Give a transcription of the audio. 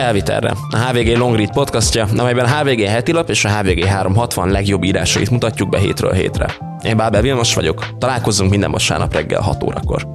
Elviterre, a HVG Long Read podcastja, amelyben a HVG heti lap és a HVG 360 legjobb írásait mutatjuk be hétről hétre. Én Bábel Vilmos vagyok, találkozzunk minden vasárnap reggel 6 órakor.